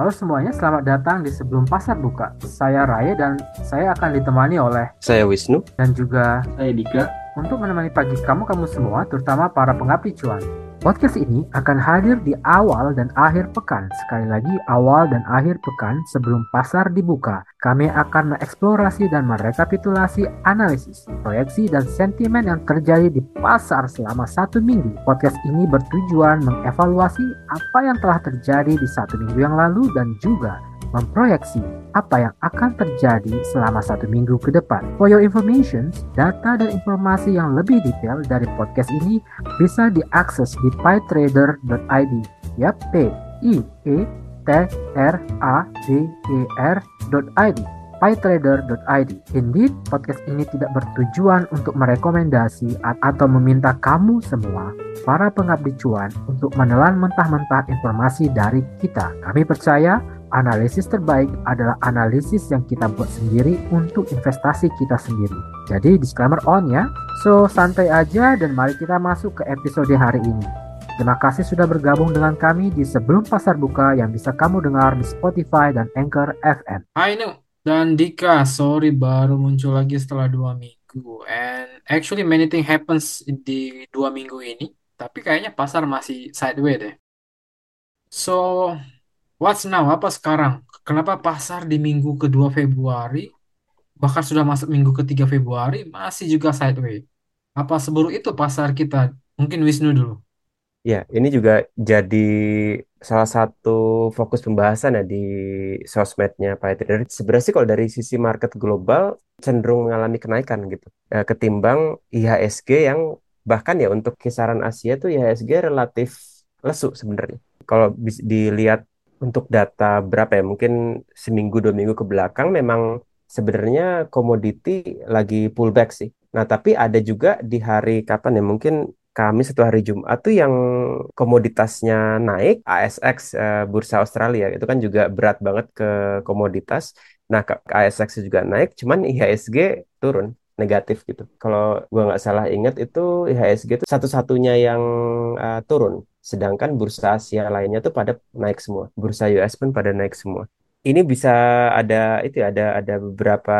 Halo semuanya, selamat datang di Sebelum Pasar Buka. Saya Raya dan saya akan ditemani oleh Saya Wisnu. dan juga Saya Dika. untuk menemani pagi kamu-kamu semua, terutama para pengabdi cuan. Podcast ini akan hadir di awal dan akhir pekan. Sekali lagi, awal dan akhir pekan sebelum pasar dibuka. Kami akan mengeksplorasi dan merekapitulasi analisis, proyeksi, dan sentimen yang terjadi di pasar selama satu minggu. Podcast ini bertujuan mengevaluasi apa yang telah terjadi di satu minggu yang lalu dan juga memproyeksi apa yang akan terjadi selama satu minggu ke depan. For your information, data dan informasi yang lebih detail dari podcast ini bisa diakses di pytrader.id. Yap, P I E T R A D E R.id pytrader.id. Indeed, podcast ini tidak bertujuan untuk merekomendasi atau meminta kamu semua, para pengabdi cuan, untuk menelan mentah-mentah informasi dari kita. Kami percaya analisis terbaik adalah analisis yang kita buat sendiri untuk investasi kita sendiri. Jadi disclaimer on ya. So santai aja dan mari kita masuk ke episode hari ini. Terima kasih sudah bergabung dengan kami di Sebelum Pasar Buka yang bisa kamu dengar di Spotify dan Anchor FM. Hai Nu dan Dika, sorry baru muncul lagi setelah dua minggu. And actually many thing happens di dua minggu ini. Tapi kayaknya pasar masih sideways deh. So, what's now? Apa sekarang? Kenapa pasar di minggu kedua Februari, bahkan sudah masuk minggu ketiga Februari, masih juga sideways? Apa seburuk itu pasar kita? Mungkin Wisnu dulu. Ya, ini juga jadi salah satu fokus pembahasan ya di sosmednya Pak Trader. Sebenarnya sih kalau dari sisi market global cenderung mengalami kenaikan gitu. Eh, ketimbang IHSG yang bahkan ya untuk kisaran Asia tuh IHSG relatif lesu sebenarnya. Kalau dilihat untuk data berapa ya, mungkin seminggu dua minggu ke belakang memang sebenarnya komoditi lagi pullback sih. Nah, tapi ada juga di hari kapan ya, mungkin Kamis atau hari Jumat tuh yang komoditasnya naik, ASX eh, Bursa Australia itu kan juga berat banget ke komoditas. Nah, ASX juga naik, cuman IHSG turun negatif gitu. Kalau gua nggak salah ingat itu IHSG itu satu-satunya yang eh, turun, sedangkan bursa Asia lainnya tuh pada naik semua. Bursa US pun pada naik semua. Ini bisa ada itu ya, ada ada beberapa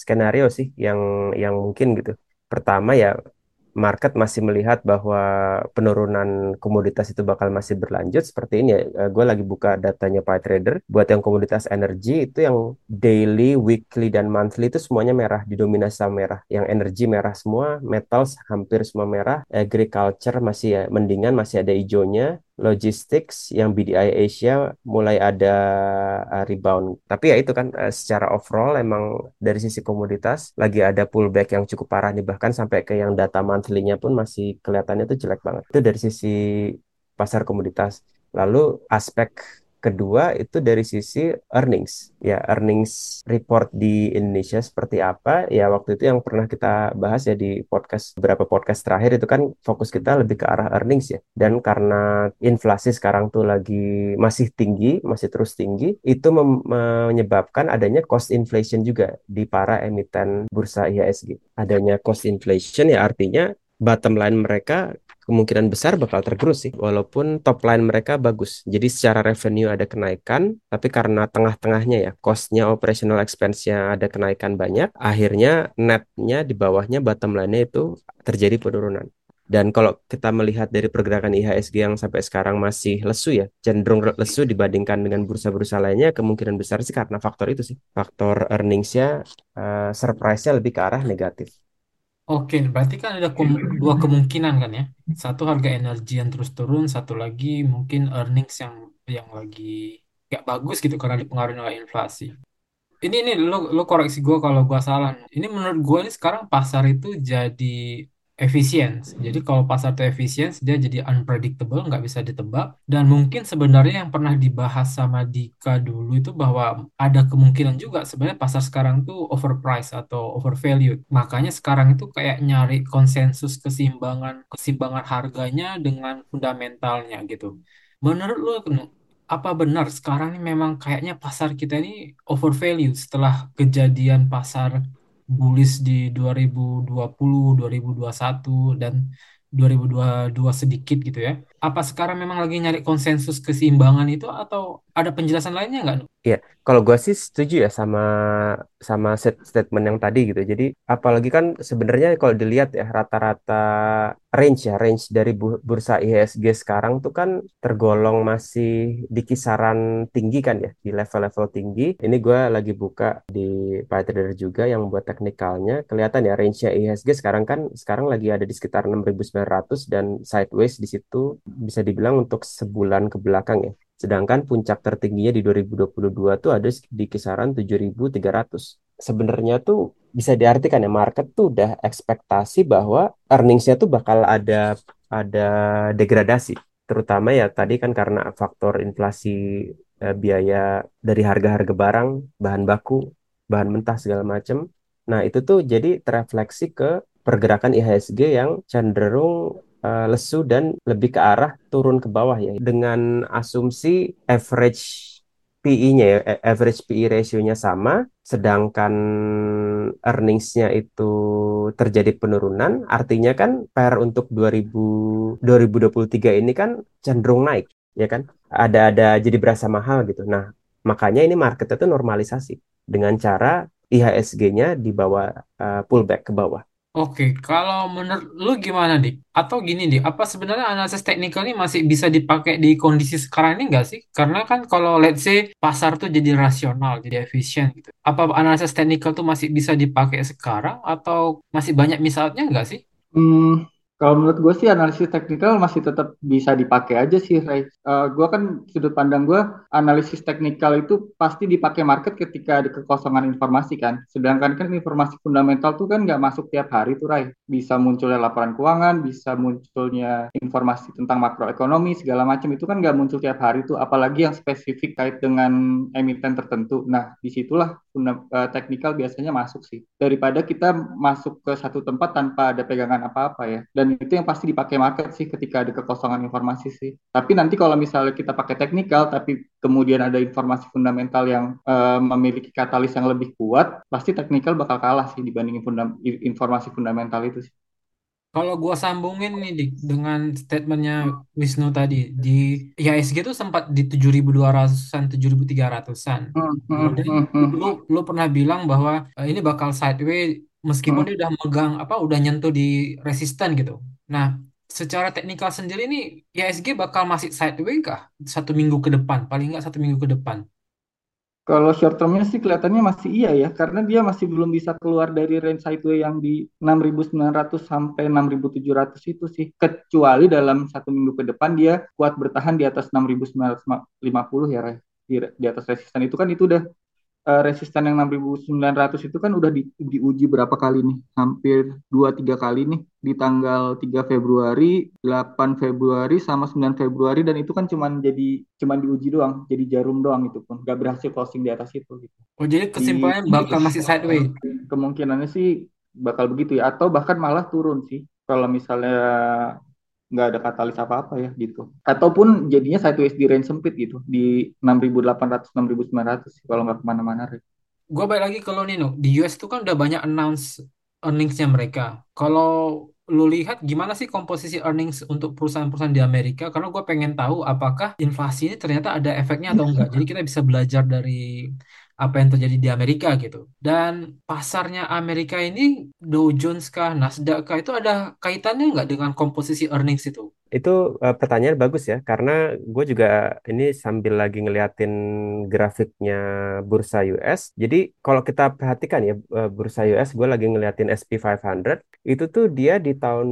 skenario sih yang yang mungkin gitu. Pertama ya market masih melihat bahwa penurunan komoditas itu bakal masih berlanjut seperti ini ya. gue lagi buka datanya Trader buat yang komoditas energi itu yang daily, weekly dan monthly itu semuanya merah didominasi sama merah. Yang energi merah semua, metals hampir semua merah, agriculture masih ya mendingan masih ada hijaunya. Logistics yang BDI Asia mulai ada uh, rebound. Tapi ya itu kan uh, secara overall emang dari sisi komoditas lagi ada pullback yang cukup parah nih bahkan sampai ke yang data monthly-nya pun masih kelihatannya tuh jelek banget. Itu dari sisi pasar komoditas. Lalu aspek kedua itu dari sisi earnings. Ya, earnings report di Indonesia seperti apa? Ya, waktu itu yang pernah kita bahas ya di podcast beberapa podcast terakhir itu kan fokus kita lebih ke arah earnings ya. Dan karena inflasi sekarang tuh lagi masih tinggi, masih terus tinggi, itu menyebabkan adanya cost inflation juga di para emiten bursa IHSG. Adanya cost inflation ya artinya bottom line mereka kemungkinan besar bakal tergerus sih walaupun top line mereka bagus jadi secara revenue ada kenaikan tapi karena tengah-tengahnya ya costnya operational expense-nya ada kenaikan banyak akhirnya netnya di bawahnya bottom line-nya itu terjadi penurunan dan kalau kita melihat dari pergerakan IHSG yang sampai sekarang masih lesu ya, cenderung lesu dibandingkan dengan bursa-bursa lainnya, kemungkinan besar sih karena faktor itu sih. Faktor earnings-nya, eh, surprise-nya lebih ke arah negatif. Oke, berarti kan ada dua kemungkinan kan ya. Satu harga energi yang terus turun, satu lagi mungkin earnings yang yang lagi gak bagus gitu karena dipengaruhi oleh inflasi. Ini ini lo lo koreksi gue kalau gue salah. Ini menurut gue ini sekarang pasar itu jadi efisien. Jadi kalau pasar itu efisien, dia jadi unpredictable, nggak bisa ditebak. Dan mungkin sebenarnya yang pernah dibahas sama Dika dulu itu bahwa ada kemungkinan juga sebenarnya pasar sekarang tuh overpriced atau overvalued. Makanya sekarang itu kayak nyari konsensus keseimbangan keseimbangan harganya dengan fundamentalnya gitu. Menurut lo, apa benar sekarang ini memang kayaknya pasar kita ini overvalue setelah kejadian pasar bullish di 2020, 2021 dan 2022 sedikit gitu ya. Apa sekarang memang lagi nyari konsensus keseimbangan itu atau ada penjelasan lainnya nggak? Iya, kalau gue sih setuju ya sama sama statement yang tadi gitu. Jadi apalagi kan sebenarnya kalau dilihat ya rata-rata range ya range dari bu- bursa IHSG sekarang tuh kan tergolong masih di kisaran tinggi kan ya di level-level tinggi. Ini gue lagi buka di PyTrader juga yang buat teknikalnya kelihatan ya range-nya IHSG sekarang kan sekarang lagi ada di sekitar 6.900 dan sideways di situ bisa dibilang untuk sebulan ke belakang ya. Sedangkan puncak tertingginya di 2022 tuh ada di kisaran 7.300. Sebenarnya tuh bisa diartikan ya market tuh udah ekspektasi bahwa earningsnya tuh bakal ada ada degradasi. Terutama ya tadi kan karena faktor inflasi eh, biaya dari harga-harga barang, bahan baku, bahan mentah segala macam. Nah, itu tuh jadi terefleksi ke pergerakan IHSG yang cenderung eh, lesu dan lebih ke arah turun ke bawah ya. Dengan asumsi average PE-nya ya a- average PE ratio-nya sama sedangkan earnings-nya itu terjadi penurunan artinya kan PR untuk 2000 2023 ini kan cenderung naik ya kan? Ada ada jadi berasa mahal gitu. Nah makanya ini market itu normalisasi dengan cara IHSG-nya dibawa eh, pullback ke bawah Oke, kalau menurut lu gimana, Dik? Atau gini, Dik, apa sebenarnya analisis teknikal ini masih bisa dipakai di kondisi sekarang ini nggak sih? Karena kan kalau let's say pasar tuh jadi rasional, jadi efisien gitu. Apa analisis teknikal tuh masih bisa dipakai sekarang atau masih banyak misalnya nggak sih? Hmm, kalau menurut gue sih analisis teknikal masih tetap bisa dipakai aja sih, Ray. Eh, gue kan sudut pandang gue analisis teknikal itu pasti dipakai market ketika ada kekosongan informasi kan. Sedangkan kan informasi fundamental tuh kan nggak masuk tiap hari tuh, Ray. Bisa munculnya laporan keuangan, bisa munculnya informasi tentang makroekonomi segala macam itu kan nggak muncul tiap hari tuh. Apalagi yang spesifik kait dengan emiten tertentu. Nah, di situlah eh, teknikal biasanya masuk sih. Daripada kita masuk ke satu tempat tanpa ada pegangan apa-apa ya. Dan itu yang pasti dipakai market sih ketika ada kekosongan informasi sih. Tapi nanti kalau misalnya kita pakai teknikal, tapi kemudian ada informasi fundamental yang eh, memiliki katalis yang lebih kuat, pasti teknikal bakal kalah sih dibandingin funda- informasi fundamental itu sih. Kalau gua sambungin nih Dik, dengan statementnya Wisnu tadi di IHSG itu sempat di 7.200-an, 7.300-an. Hmm, hmm, Kemudian hmm, lu lu pernah bilang bahwa eh, ini bakal sideways meskipun dia udah megang apa udah nyentuh di resisten gitu. Nah, secara teknikal sendiri nih IHSG bakal masih sideways kah satu minggu ke depan? Paling nggak satu minggu ke depan. Kalau short termnya sih kelihatannya masih iya ya, karena dia masih belum bisa keluar dari range sideway yang di 6.900 sampai 6.700 itu sih. Kecuali dalam satu minggu ke depan dia kuat bertahan di atas 6.950 ya, di atas resisten itu kan itu udah eh, resisten yang 6.900 itu kan udah di, diuji berapa kali nih? Hampir 2-3 kali nih di tanggal 3 Februari, 8 Februari sama 9 Februari dan itu kan cuman jadi cuman diuji doang, jadi jarum doang itu pun gak berhasil closing di atas itu gitu. Oh, jadi Di kesimpulannya bakal masih sideways. kemungkinannya sih bakal begitu ya atau bahkan malah turun sih kalau misalnya nggak ada katalis apa-apa ya gitu. Ataupun jadinya sideways di range sempit gitu di 6.800 6.900 sih kalau nggak ke mana-mana. Gua balik lagi ke lo Nino. Di US itu kan udah banyak announce earnings-nya mereka. Kalau lu lihat gimana sih komposisi earnings untuk perusahaan-perusahaan di Amerika? Karena gue pengen tahu apakah inflasi ini ternyata ada efeknya atau enggak. Jadi kita bisa belajar dari apa yang terjadi di Amerika gitu. Dan pasarnya Amerika ini Dow Jones kah, Nasdaq kah itu ada kaitannya nggak dengan komposisi earnings itu? Itu eh, pertanyaan bagus ya, karena gue juga ini sambil lagi ngeliatin grafiknya bursa US. Jadi kalau kita perhatikan ya eh, bursa US, gue lagi ngeliatin SP 500, itu tuh dia di tahun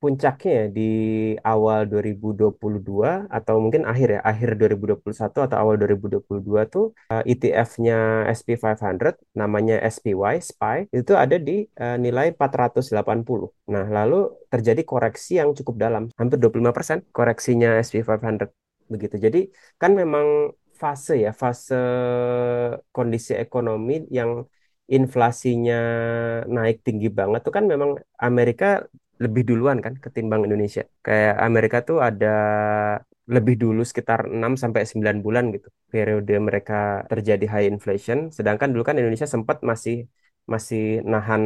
puncaknya ya, di awal 2022 atau mungkin akhir ya, akhir 2021 atau awal 2022 tuh eh, ETF-nya SP 500 namanya SPY, SPY, itu ada di eh, nilai 480. Nah, lalu terjadi koreksi yang cukup dalam, hampir 25% koreksinya SP 500 begitu. Jadi kan memang fase ya, fase kondisi ekonomi yang inflasinya naik tinggi banget tuh kan memang Amerika lebih duluan kan ketimbang Indonesia. Kayak Amerika tuh ada lebih dulu sekitar 6 sampai 9 bulan gitu periode mereka terjadi high inflation, sedangkan dulu kan Indonesia sempat masih masih nahan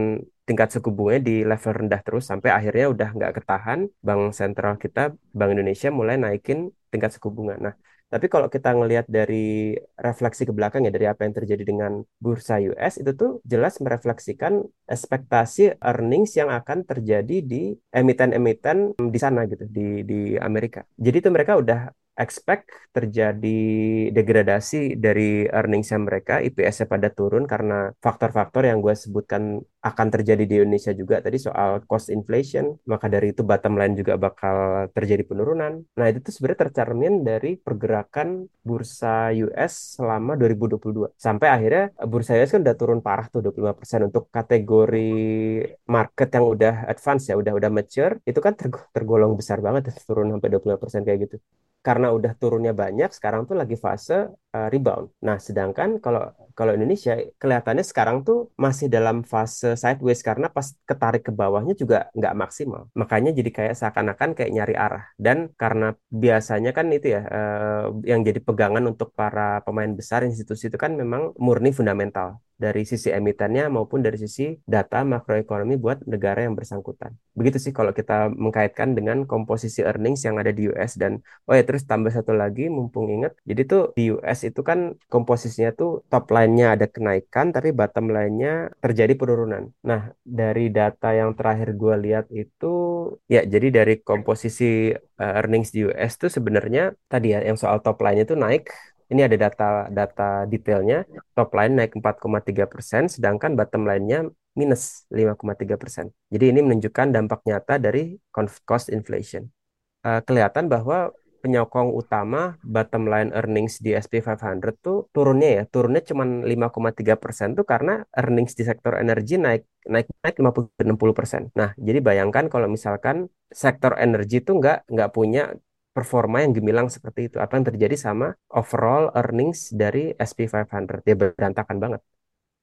tingkat suku bunganya di level rendah terus sampai akhirnya udah nggak ketahan, bank sentral kita, Bank Indonesia mulai naikin tingkat suku bunga. Nah, tapi kalau kita ngelihat dari refleksi ke belakang ya dari apa yang terjadi dengan bursa US itu tuh jelas merefleksikan ekspektasi earnings yang akan terjadi di emiten-emiten di sana gitu di di Amerika. Jadi itu mereka udah expect terjadi degradasi dari earningsnya mereka, IPS-nya pada turun karena faktor-faktor yang gue sebutkan akan terjadi di Indonesia juga tadi soal cost inflation, maka dari itu bottom line juga bakal terjadi penurunan. Nah itu tuh sebenarnya tercermin dari pergerakan bursa US selama 2022. Sampai akhirnya bursa US kan udah turun parah tuh 25% untuk kategori market yang udah advance ya, udah udah mature, itu kan tergolong besar banget turun sampai 25% kayak gitu karena udah turunnya banyak, sekarang tuh lagi fase uh, rebound. Nah, sedangkan kalau kalau Indonesia kelihatannya sekarang tuh masih dalam fase sideways karena pas ketarik ke bawahnya juga nggak maksimal. Makanya jadi kayak seakan-akan kayak nyari arah. Dan karena biasanya kan itu ya uh, yang jadi pegangan untuk para pemain besar institusi itu kan memang murni fundamental dari sisi emitennya maupun dari sisi data makroekonomi buat negara yang bersangkutan. Begitu sih kalau kita mengkaitkan dengan komposisi earnings yang ada di US dan oh ya terus tambah satu lagi mumpung ingat jadi tuh di US itu kan komposisinya tuh top line-nya ada kenaikan tapi bottom line-nya terjadi penurunan. Nah, dari data yang terakhir gue lihat itu ya jadi dari komposisi uh, earnings di US tuh sebenarnya tadi ya yang soal top line-nya tuh naik ini ada data data detailnya. Top line naik 4,3 persen, sedangkan bottom line-nya minus 5,3 persen. Jadi ini menunjukkan dampak nyata dari cost inflation. Uh, kelihatan bahwa penyokong utama bottom line earnings di SP 500 tuh turunnya ya, turunnya cuma 5,3 persen tuh karena earnings di sektor energi naik naik naik 50-60 persen. Nah, jadi bayangkan kalau misalkan sektor energi tuh nggak nggak punya performa yang gemilang seperti itu. Apa yang terjadi sama overall earnings dari SP500? Ya berantakan banget.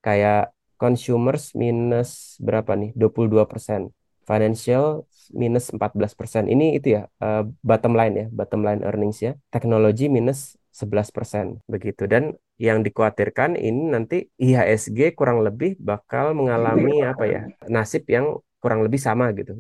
Kayak consumers minus berapa nih? 22%. Financial minus 14%. Ini itu ya uh, bottom line ya, bottom line earnings ya. Teknologi minus 11% begitu dan yang dikhawatirkan ini nanti IHSG kurang lebih bakal mengalami apa ya nasib yang kurang lebih sama gitu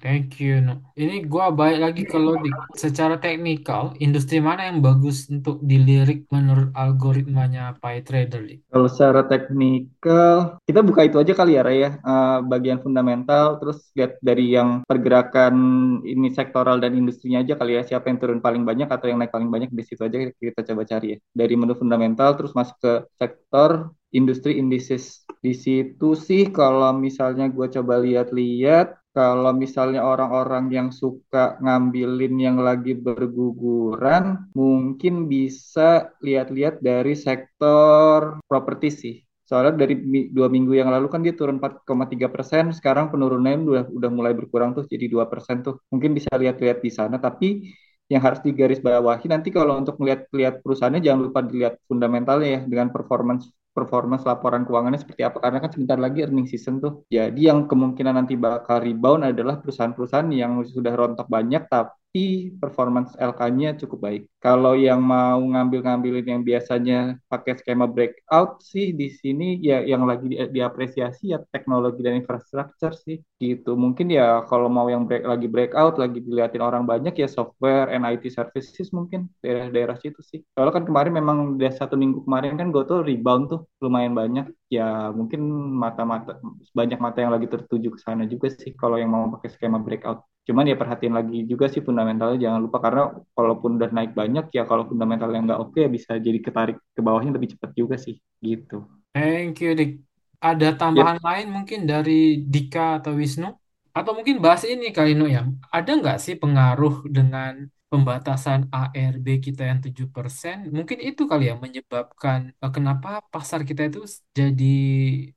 Thank you. No. Ini gua balik lagi kalau di secara teknikal, industri mana yang bagus untuk dilirik menurut algoritmanya PyTrader? Kalau secara teknikal, kita buka itu aja kali ya, Raya. Uh, bagian fundamental, terus lihat dari yang pergerakan ini sektoral dan industrinya aja kali ya. Siapa yang turun paling banyak atau yang naik paling banyak di situ aja kita coba cari ya. Dari menu fundamental, terus masuk ke sektor industri indices. Di situ sih kalau misalnya gue coba lihat-lihat kalau misalnya orang-orang yang suka ngambilin yang lagi berguguran, mungkin bisa lihat-lihat dari sektor properti sih. Soalnya dari dua minggu yang lalu kan dia turun 4,3 persen, sekarang penurunannya udah udah mulai berkurang tuh jadi dua persen tuh. Mungkin bisa lihat-lihat di sana, tapi yang harus digarisbawahi nanti kalau untuk melihat-lihat perusahaannya jangan lupa dilihat fundamentalnya ya dengan performance performance laporan keuangannya seperti apa karena kan sebentar lagi earning season tuh. Jadi yang kemungkinan nanti bakal rebound adalah perusahaan-perusahaan yang sudah rontok banyak tapi tapi performance LK-nya cukup baik. Kalau yang mau ngambil-ngambilin yang biasanya pakai skema breakout sih di sini ya yang lagi di, diapresiasi ya teknologi dan infrastruktur sih gitu. Mungkin ya kalau mau yang break, lagi breakout lagi dilihatin orang banyak ya software and IT services mungkin daerah-daerah situ sih. Kalau kan kemarin memang udah satu minggu kemarin kan gue tuh rebound tuh lumayan banyak ya mungkin mata-mata banyak mata yang lagi tertuju ke sana juga sih kalau yang mau pakai skema breakout. Cuman ya perhatiin lagi juga sih fundamentalnya jangan lupa karena kalaupun udah naik banyak ya kalau fundamentalnya nggak oke ya bisa jadi ketarik ke bawahnya lebih cepat juga sih gitu. Thank you Dik. Ada tambahan yep. lain mungkin dari Dika atau Wisnu? Atau mungkin bahas ini kali Nu ya. Ada nggak sih pengaruh dengan pembatasan ARB kita yang 7%? Mungkin itu kali ya menyebabkan uh, kenapa pasar kita itu jadi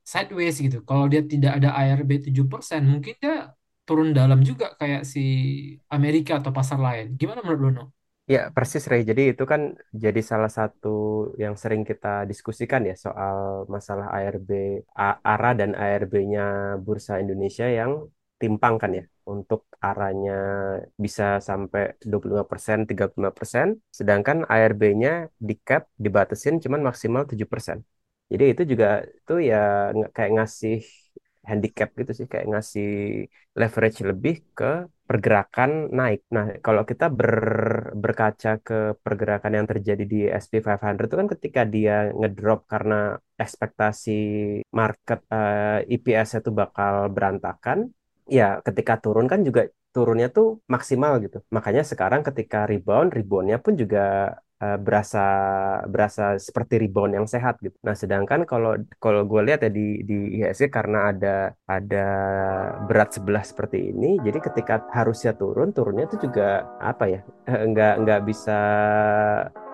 sideways gitu. Kalau dia tidak ada ARB 7%, mungkin dia turun dalam juga kayak si Amerika atau pasar lain. Gimana menurut Dono? Ya, persis Ray. Jadi itu kan jadi salah satu yang sering kita diskusikan ya soal masalah ARB ARA dan ARB-nya Bursa Indonesia yang timpang kan ya untuk arahnya bisa sampai 25%, 35%, sedangkan ARB-nya di cap dibatasin cuman maksimal 7%. Jadi itu juga tuh ya kayak ngasih handicap gitu sih, kayak ngasih leverage lebih ke pergerakan naik. Nah, kalau kita ber, berkaca ke pergerakan yang terjadi di S&P 500 itu kan ketika dia ngedrop karena ekspektasi market uh, EPS itu bakal berantakan, ya ketika turun kan juga turunnya tuh maksimal gitu. Makanya sekarang ketika rebound, reboundnya pun juga uh, berasa berasa seperti rebound yang sehat gitu. Nah, sedangkan kalau kalau gue lihat ya di di IHSG karena ada ada berat sebelah seperti ini, jadi ketika harusnya turun, turunnya itu juga apa ya? Eh, nggak nggak bisa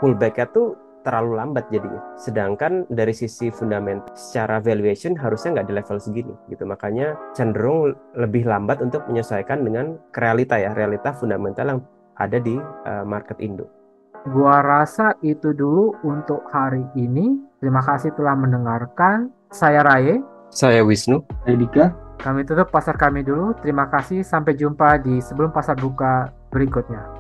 pullbacknya tuh terlalu lambat jadinya. Sedangkan dari sisi fundamental secara valuation harusnya nggak di level segini gitu. Makanya cenderung lebih lambat untuk menyesuaikan dengan realita ya, realita fundamental yang ada di uh, market Indo. Gua rasa itu dulu untuk hari ini. Terima kasih telah mendengarkan. Saya Raye. Saya Wisnu. Saya Dika. Kami tutup pasar kami dulu. Terima kasih. Sampai jumpa di sebelum pasar buka berikutnya.